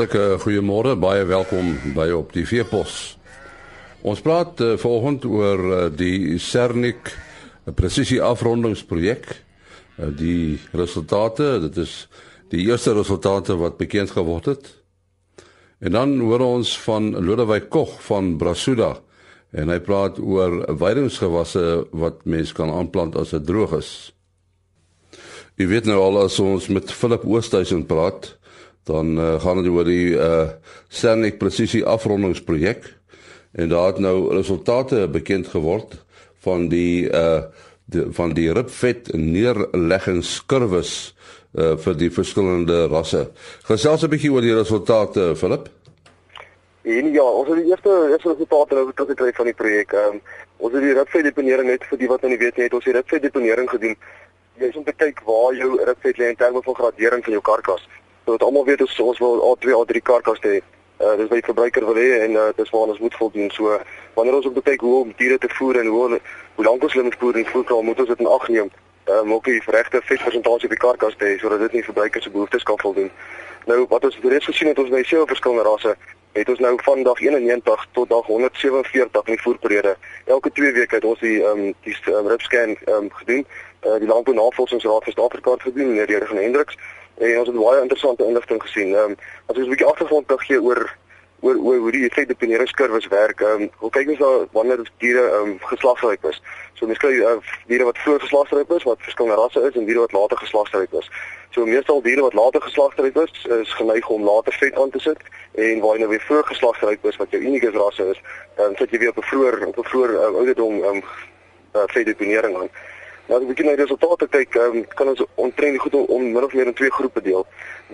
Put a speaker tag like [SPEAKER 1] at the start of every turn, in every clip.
[SPEAKER 1] Hartlike goeiemôre, baie welkom by op die Veepos. Ons praat uh, vanoggend oor uh, die Cernik presisie afrondingsprojek. Uh, die resultate, dit is die eerste resultate wat bekend geword het. En dan hoor ons van Lodewyk Kog van Brasuda en hy praat oor weidingsgewasse wat mens kan aanplant as dit droog is. Jy weet nou al as ons met Philip Oosthuizen praat, dan uh, gaan dit oor die uh Cernik presisie afrondingsprojek en daar het nou resultate bekend geword van die uh die, van die ribvet neerleggingskurwes uh vir die verskillende rasse. Gesels 'n bietjie oor die resultate, Philip.
[SPEAKER 2] En ja, ons het die eerste eerste resultate nou tot gekry van die projek. Um, ons het die ribvet deponering net vir die wat nou nie weet nie, het ons die ribvet deponering gedoen. Jy is om te kyk waar jou ribvet lê in terme van gradering van jou karkas. So wat almal weet is ons wil A2 A3 karkas hê. Uh dis wat die verbruiker wil hê en uh, dis waar ons moet voldoen. So wanneer ons op kyk hoe om diere te voer en hoe hoe lank ons hulle moet voer en voerkraal moet ons dit in ag neem. Uh moet jy regte vetpersentasie op die karkas hê sodat dit nie verbruiker se behoeftes kan voldoen. Nou wat ons reeds gesien het ons by sewe verskillende rasse het ons nou van dag 91 tot dag 147 in die voerperiode. Elke 2 weke het ons die ehm um, die um, ribscan ehm um, gedoen. Uh, die landbounavorsingsraad vir Suid-Afrika gedoen in die regering Hendriks en ons het baie interessante inligting gesien. Ehm um, as ons 'n bietjie agtergrond gee oor oor oor hoe die effekdeponeringskurwes werk. Ehm um, hoe kyk ons daar wanneer diere ehm um, geslagsryp is? So mens kry uh, diere wat vroeg geslagsryp is, wat verskillende rasse is en diere wat later geslagsryp is. So meestal diere wat later geslagsryp is, is geneig om later vet aan te sit en waar jy nou weer vroeg geslagsryp is wat jou unieke rasse is, dan sit jy weer op 'n vroeër op 'n vroeër uh, ouderdom ehm um, uh, vetdeponering aan. Nou as ek kyk na die resultate kyk, um, kan ons omtrent goed om min of meer in twee groepe deel.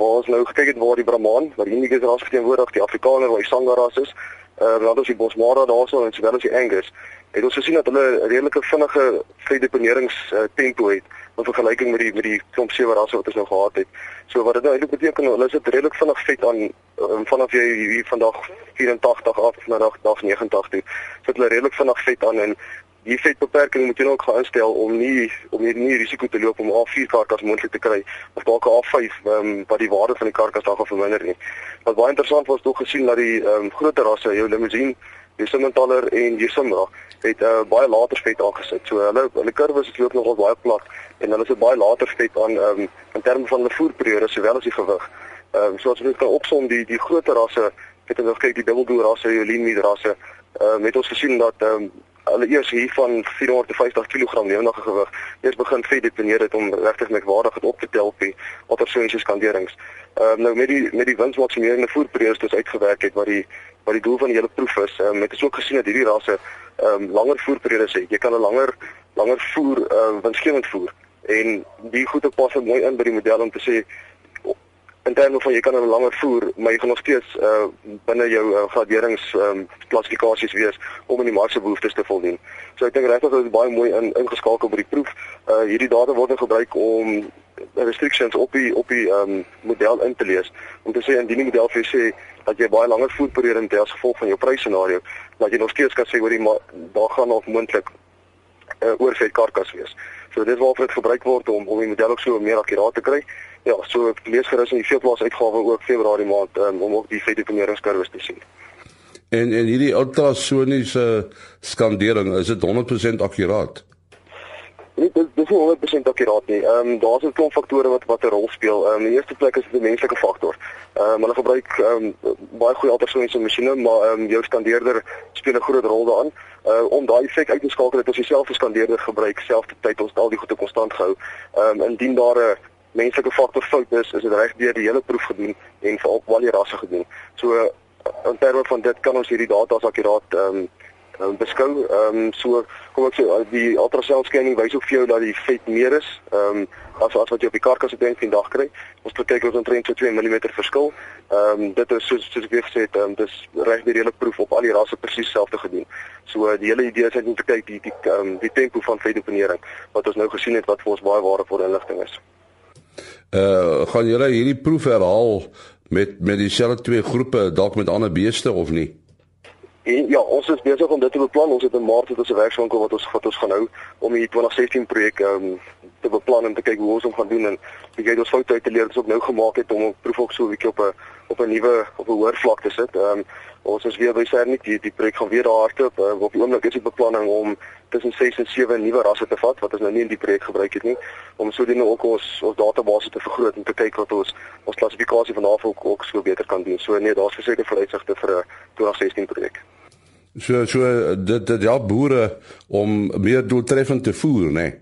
[SPEAKER 2] Waar ons nou gekyk het waar die Brahman, waar die Indiese ras verteenwoordig, die Afrikaner, waar die Sangha ras is, uh dan ons die Bosmara daarso en sowel as die Angus. Het ons gesien dat hulle 'n redelike vinnige vedeponerings uh, tempo het in vergelyking met die met die klomp sewe rasse wat ons nou gehad het. So wat dit nou eintlik beteken, hulle is redelik vinnig vet aan um, vanaf jy hier vandag 84 af na dag dag 89 toe. Sit hulle redelik vinnig vet aan en die vetbeperking moet jy nou ook gaan instel om nie om nie, nie risiko te loop om A4 karkas moontlik te kry of dalk A5 um, ehm, wat die waarde van die karkas dan gaan verminder nie. Wat baie interessant was tog gesien dat die um, groter rasse, jou limousine, die Simmentaler en die Simra het uh, baie later vet aangesit. So hulle hulle kurwes is loop nogal baie plat en hulle het baie later vet aan um, in terme van hulle voerperiode sowel as die gewig. Ehm um, so as jy kan opsom die die groter rasse, het ons kyk die dubbeldoel rasse, die lean meat rasse, ehm um, het ons gesien dat ehm um, hulle eers hier van 450 kg lewendige gewig eers begin vet deponeer het om regtig merkwaardig het op te tel op die watersonsies kanderings. Ehm uh, nou met die met die winsmaksimerende voerperiodes wat uitgewerk het wat die wat die doel van die hele proef is, ehm um, het ons ook gesien dat hierdie rasse ehm um, langer voerperiodes het. Jy kan 'n langer langer voer ehm uh, winsgewend voer en die goede pas mooi in by die model om te sê in terme van jy kan 'n langer voer, maar jy gaan nog steeds uh binne jou uh, graderings um klassifikasies wees om in die markse behoeftes te voldoen. So ek dink regtig dat dit baie mooi in ingeskakel by die proef. Uh hierdie data word nou gebruik om restrictions op die op die um model in te lees om te sê indien die model vir sê dat jy baie langer voerperiode het as gevolg van jou prysscenario, dat jy nog steeds kan sê jy maar daar gaan nog moontlik uh, oorvet karkas wees. So dit waarvoor dit gebruik word om om die model ook so meer akkuraat te kry. Ja, so lees gerus in die veeplaas uitgawe ook Februarie maand um, om ook die vetdeponeringskurwes te sien.
[SPEAKER 1] En en hierdie ultrasoniese skandering, is dit 100% akkuraat?
[SPEAKER 2] Nee, dit dis nie 100% akkuraat nie. Ehm um, daar's 'n klomp faktore wat wat 'n rol speel. Ehm um, die eerste plek is dit 'n menslike faktor. Ehm um, hulle gebruik ehm um, baie goeie ultrasoniese masjiene, maar ehm um, jou skandeerder speel 'n groot rol daarin. Uh om daai effek uit te skakel het ons dieselfde skandeerder gebruik, selfde tyd ons al die goede konstant gehou. Ehm um, indien daar 'n menslike faktor fout is, is dit reg deur die hele proef gedoen en vir al die rasse gedoen. So in terme van dit kan ons hierdie data as akkuraat ehm um, um, beskou. Ehm um, so kom ek sê die ultrasound scanning wys ook vir jou dat die vet meer is. Ehm um, as as wat jy op die karkas op 'n dag kry. Ons kyk ons omtrent so 2 mm verskil. Ehm um, dit is soos soos ek gesê het, ehm um, dis reg die hele proef op al die rasse presies dieselfde gedoen. So die hele idee is net om te kyk die die ehm um, die tempo van vetdeponering wat ons nou gesien het wat vir ons baie waardevolle inligting is.
[SPEAKER 1] Uh gaan julle hierdie proef herhaal met met dieselfde twee groepe dalk met ander beeste of nie?
[SPEAKER 2] En ja, ons is besig om dit te beplan. Ons het 'n maart het ons 'n werkswinkel wat ons wat ons gaan hou om die 2016 projek um, te beplan en te kyk hoe ons hom gaan doen en wie gee ons foute uit te leer wat ons ook nou gemaak het om 'n proef ook so 'n bietjie op 'n op 'n nuwe op 'n hoër vlak te sit. Ehm um, ons is weer by Sernik die die projek gaan weer daar hardloop. Uh, op die oomblik is die beplanning om tussen 6 en 7 nuwe rasse te vat wat ons nou nie in die projek gebruik het nie om sodoende ook ons ons database te vergroot en te kyk wat ons ons klassifikasie van navol ook, ook so beter kan doen. So nee, daar's verseker vooruitsigte vir 'n 2016 projek.
[SPEAKER 1] So so dit dit help boere om meer doeltreffend te voer, né? Nee?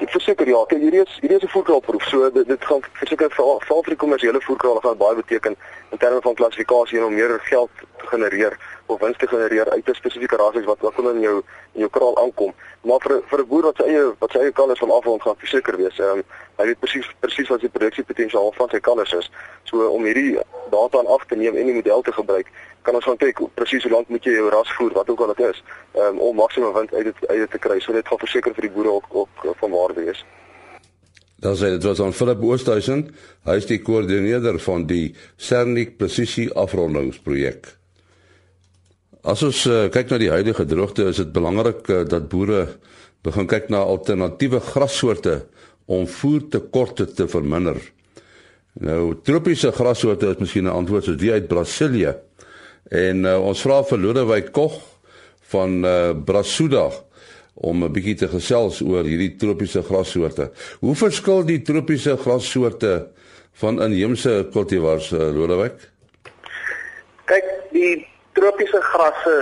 [SPEAKER 2] Ek verseker ja, kyk hierdie is hierdie is 'n voerkraalproef. So dit dit gaan verseker vir vir die kommersiële voerkraal gaan baie beteken in terme van klassifikasie en om meer geld te genereer of wins te genereer uit 'n spesifieke rasse wat wat in jou in jou kraal aankom. Maar vir vir 'n boer wat sy eie wat sy eie kalvers van afhang gaan verseker wees. Ehm um, hy weet presies presies wat sy produksiepotensiaal van sy kalvers is. So om hierdie data aan af te neem en die model te gebruik, kan ons gaan kyk presies hoe lank moet jy jou ras voer, wat ook al dit is, um, om maksimum wind uit dit uit dit te kry. So dit gaan verseker vir die boere ook ook van waarde wees.
[SPEAKER 1] Dan sê dit was aan Philip Oosthuizen, hy is die koördineerder van die Cernik presisie afrondingsprojek. As ons uh, kyk na die huidige droogte, is dit belangrik uh, dat boere begin kyk na alternatiewe grassoorte om voertekorte te verminder. Nou tropiese grassoorte is miskien 'n antwoord soos die uit Brasilië. En uh, ons vra vir Lodewyk Kog van uh, Brasuda om 'n bietjie te gesels oor hierdie tropiese grassoorte. Hoe verskil die tropiese grassoorte van inheemse kultivars uh, Lodewyk?
[SPEAKER 3] Kyk, die tropiese grasse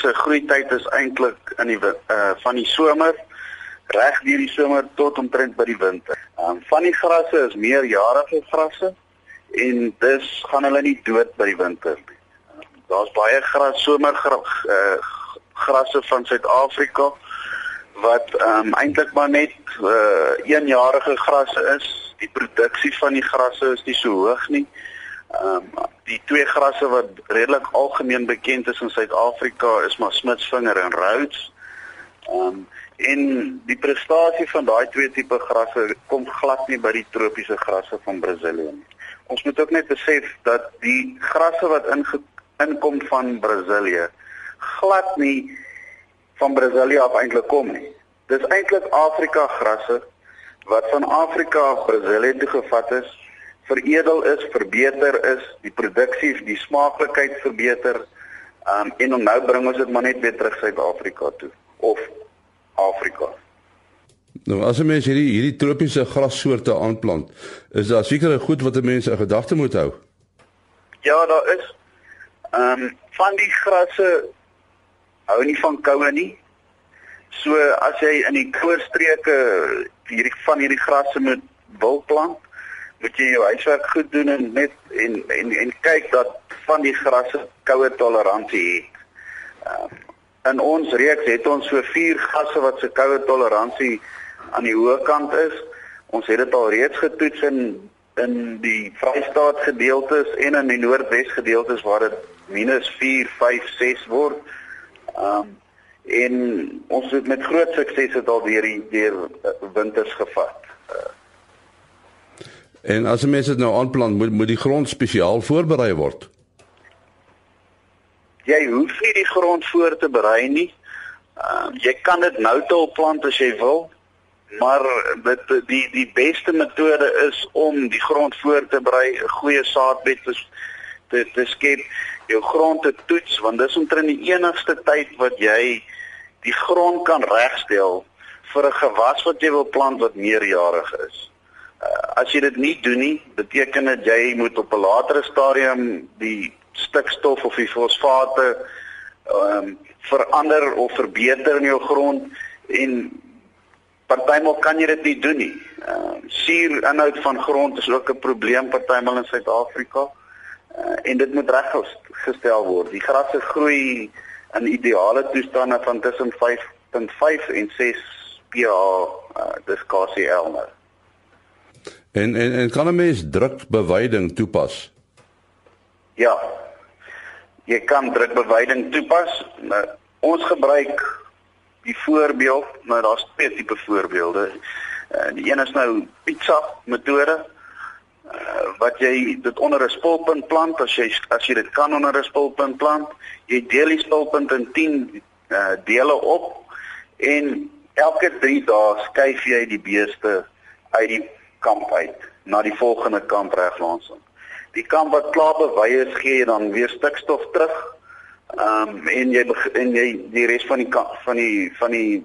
[SPEAKER 3] se groeityd is eintlik in die uh van die somer reg deur die somer tot omtrent by die winter. Um van die grasse is meerjarige grasse en dus gaan hulle nie dood by die winter nie. Um, Daar's baie gras somer uh, grasse van Suid-Afrika wat um eintlik maar net uh eenjarige grasse is. Die produksie van die grasse is nie so hoog nie. Ehm um, die twee grasse wat redelik algemeen bekend is in Suid-Afrika is maar smitsvinger en Rhodes. Ehm um, en die prestasie van daai twee tipe grasse kom glad nie by die tropiese grasse van Brasilië nie. Ons moet ook net besef dat die grasse wat inkom van Brasilië glad nie van Brasilië af eintlik kom nie. Dis eintlik Afrika grasse wat van Afrika af Brasilië toe gevat is veredel is, verbeter is, die produksie, die smaaklikheid verbeter. Um en nou bring ons dit maar net weer terug Suid-Afrika toe of Afrika.
[SPEAKER 1] Nou as 'n mens hierdie hierdie tropiese grassoorte aanplant, is daar seker goed wat 'n mens in gedagte moet hou.
[SPEAKER 3] Ja, daar is. Um van die grasse hou nie van koue nie. So as jy in die koue streke hierdie van hierdie grasse moet wil plant, moet jy jou huiswerk goed doen en net en en en kyk dat van die grasse koue toleransie het. Uh, in ons reeks het ons so vier gasse wat se koue toleransie aan die hoë kant is. Ons het dit al reeds getoets in in die Vrystaat gedeeltes en in die Noordwes gedeeltes waar dit -4, 5, 6 word. Um en ons het met groot sukses dit al deur die deur uh, winters gevat. Uh,
[SPEAKER 1] En as 'n mens dit nou aanplant, moet moet die grond spesiaal voorberei word.
[SPEAKER 3] Jy hoef nie die grond voor te berei nie. Uh, jy kan dit nou te plant as jy wil, maar dit die die beste metode is om die grond voor te berei, 'n goeie saadbed te te, te skep, jou grond te toets want dis omtrent die enigste tyd wat jy die grond kan regstel vir 'n gewas wat jy wil plant wat meerjarig is uh, as jy dit nie doen nie, beteken dit jy moet op 'n latere stadium die stikstof of die fosfate ehm um, verander of verbeter in jou grond en partymal kan jy dit nie doen nie. Ehm uh, suurinhoud van grond is ook 'n probleem partymal in Suid-Afrika. Uh, en dit moet reggestel word. Die grasse groei in ideale toestande van tussen 5.5 en 6 pH uh, dis KCl nou.
[SPEAKER 1] En en en kan 'n mens drukbeweiding toepas?
[SPEAKER 3] Ja. Jy kan drukbeweiding toepas. Nou, ons gebruik die voorbeeld, nou daar's twee tipe voorbeelde. Uh, die een is nou pizza metode uh, wat jy dit onder 'n spulpunt plant as jy as jy dit kan onder 'n spulpunt plant. Jy deel die spulpunt in 10 uh, dele op en elke 3 dae skuif jy die beeste uit die kamp uit na die volgende kamp reg langs hom. Die kamp wat klaar bewy is gee dan weer stikstof terug. Ehm um, en jy en jy die res van die van die van die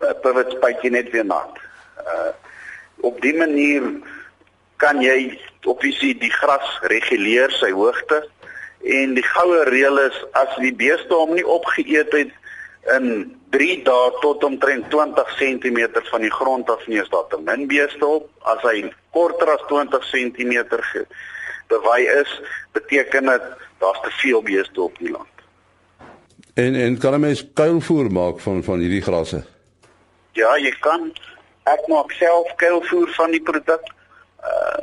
[SPEAKER 3] uh, pivot spuitjie net weer nat. Uh op die manier kan jy op die die gras reguleer sy hoogte en die goue reël is as die beeste hom nie opgeëet het in 3 dae tot omtrent 20 cm van die grond af nie is daar te min beeste op. As hy korter as 20 cm bewy is beteken dit daar's te veel beeste op die land.
[SPEAKER 1] En en kan 'n mens kuilvoer maak van van hierdie grasse?
[SPEAKER 3] Ja jy kan. Ek maak self kuilvoer van die produk uh,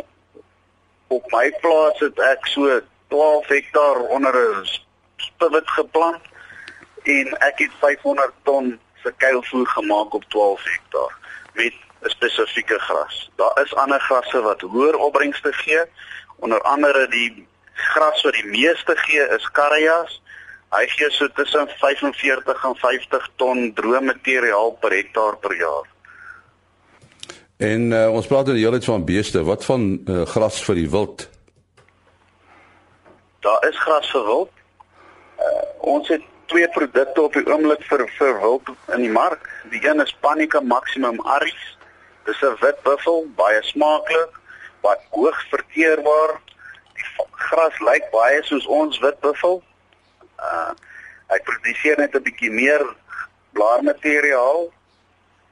[SPEAKER 3] op my plaas het ek so 12 hektaar onder 'n spivot geplant en ek het 500 ton se kuilvoer gemaak op 12 hektaar met 'n spesifieke gras. Daar is ander grasse wat hoër opbrengste gee, onder andere die gras wat die meeste gee is Karajas. Hy gee so tussen 45 en 50 ton droë materiaal per hektaar per jaar.
[SPEAKER 1] En uh, ons praat dan heeltyd van beeste. Wat van uh, gras vir die wild?
[SPEAKER 3] Daar is gras vir wild. Uh, ons het twee produkte op die oomblik vir vir wild in die mark. Die een is Panica Maximum Aris. Dis 'n wit buffel, baie smaaklik, wat hoog verteerbaar. Die gras lyk baie soos ons wit buffel. Uh hy produseer net 'n bietjie meer blaarmateriaal.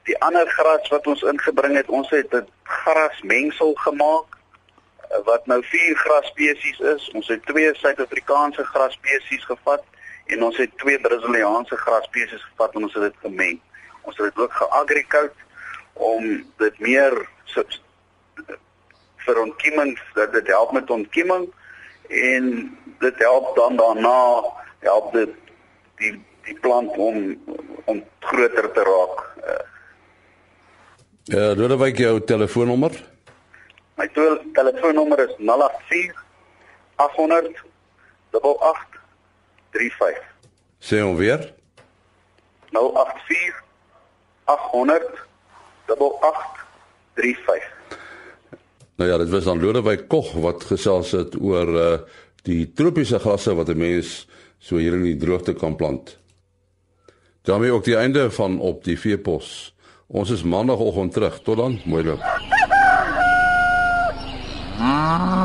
[SPEAKER 3] Die ander gras wat ons ingebring het, ons het 'n grasmengsel gemaak wat nou vier grasspesies is. Ons het twee Suid-Afrikaanse grasspesies gevat en ons het twee Brasiliaanse grasspesies gevat en ons het dit gemeng. Ons het dit ook geagricout om dit meer so, vir ontkieming dat dit help met ontkieming en dit help dan daarna help dit die die plant om om groter te raak.
[SPEAKER 1] Ja, uh, dan wil ek jou telefoonnommer
[SPEAKER 3] My telefoonnommer is 084 800 8835.
[SPEAKER 1] Sê hom weer.
[SPEAKER 3] 084 800 8835.
[SPEAKER 1] Nou ja, dit was dan Lodewyk Kog wat gesels het oor uh die tropiese grasse wat 'n mens so hier in die droogte kan plant. daarmee ook die einde van op die veepos. Ons is maandagooggend terug. Tot dan, mooi loop. Ah.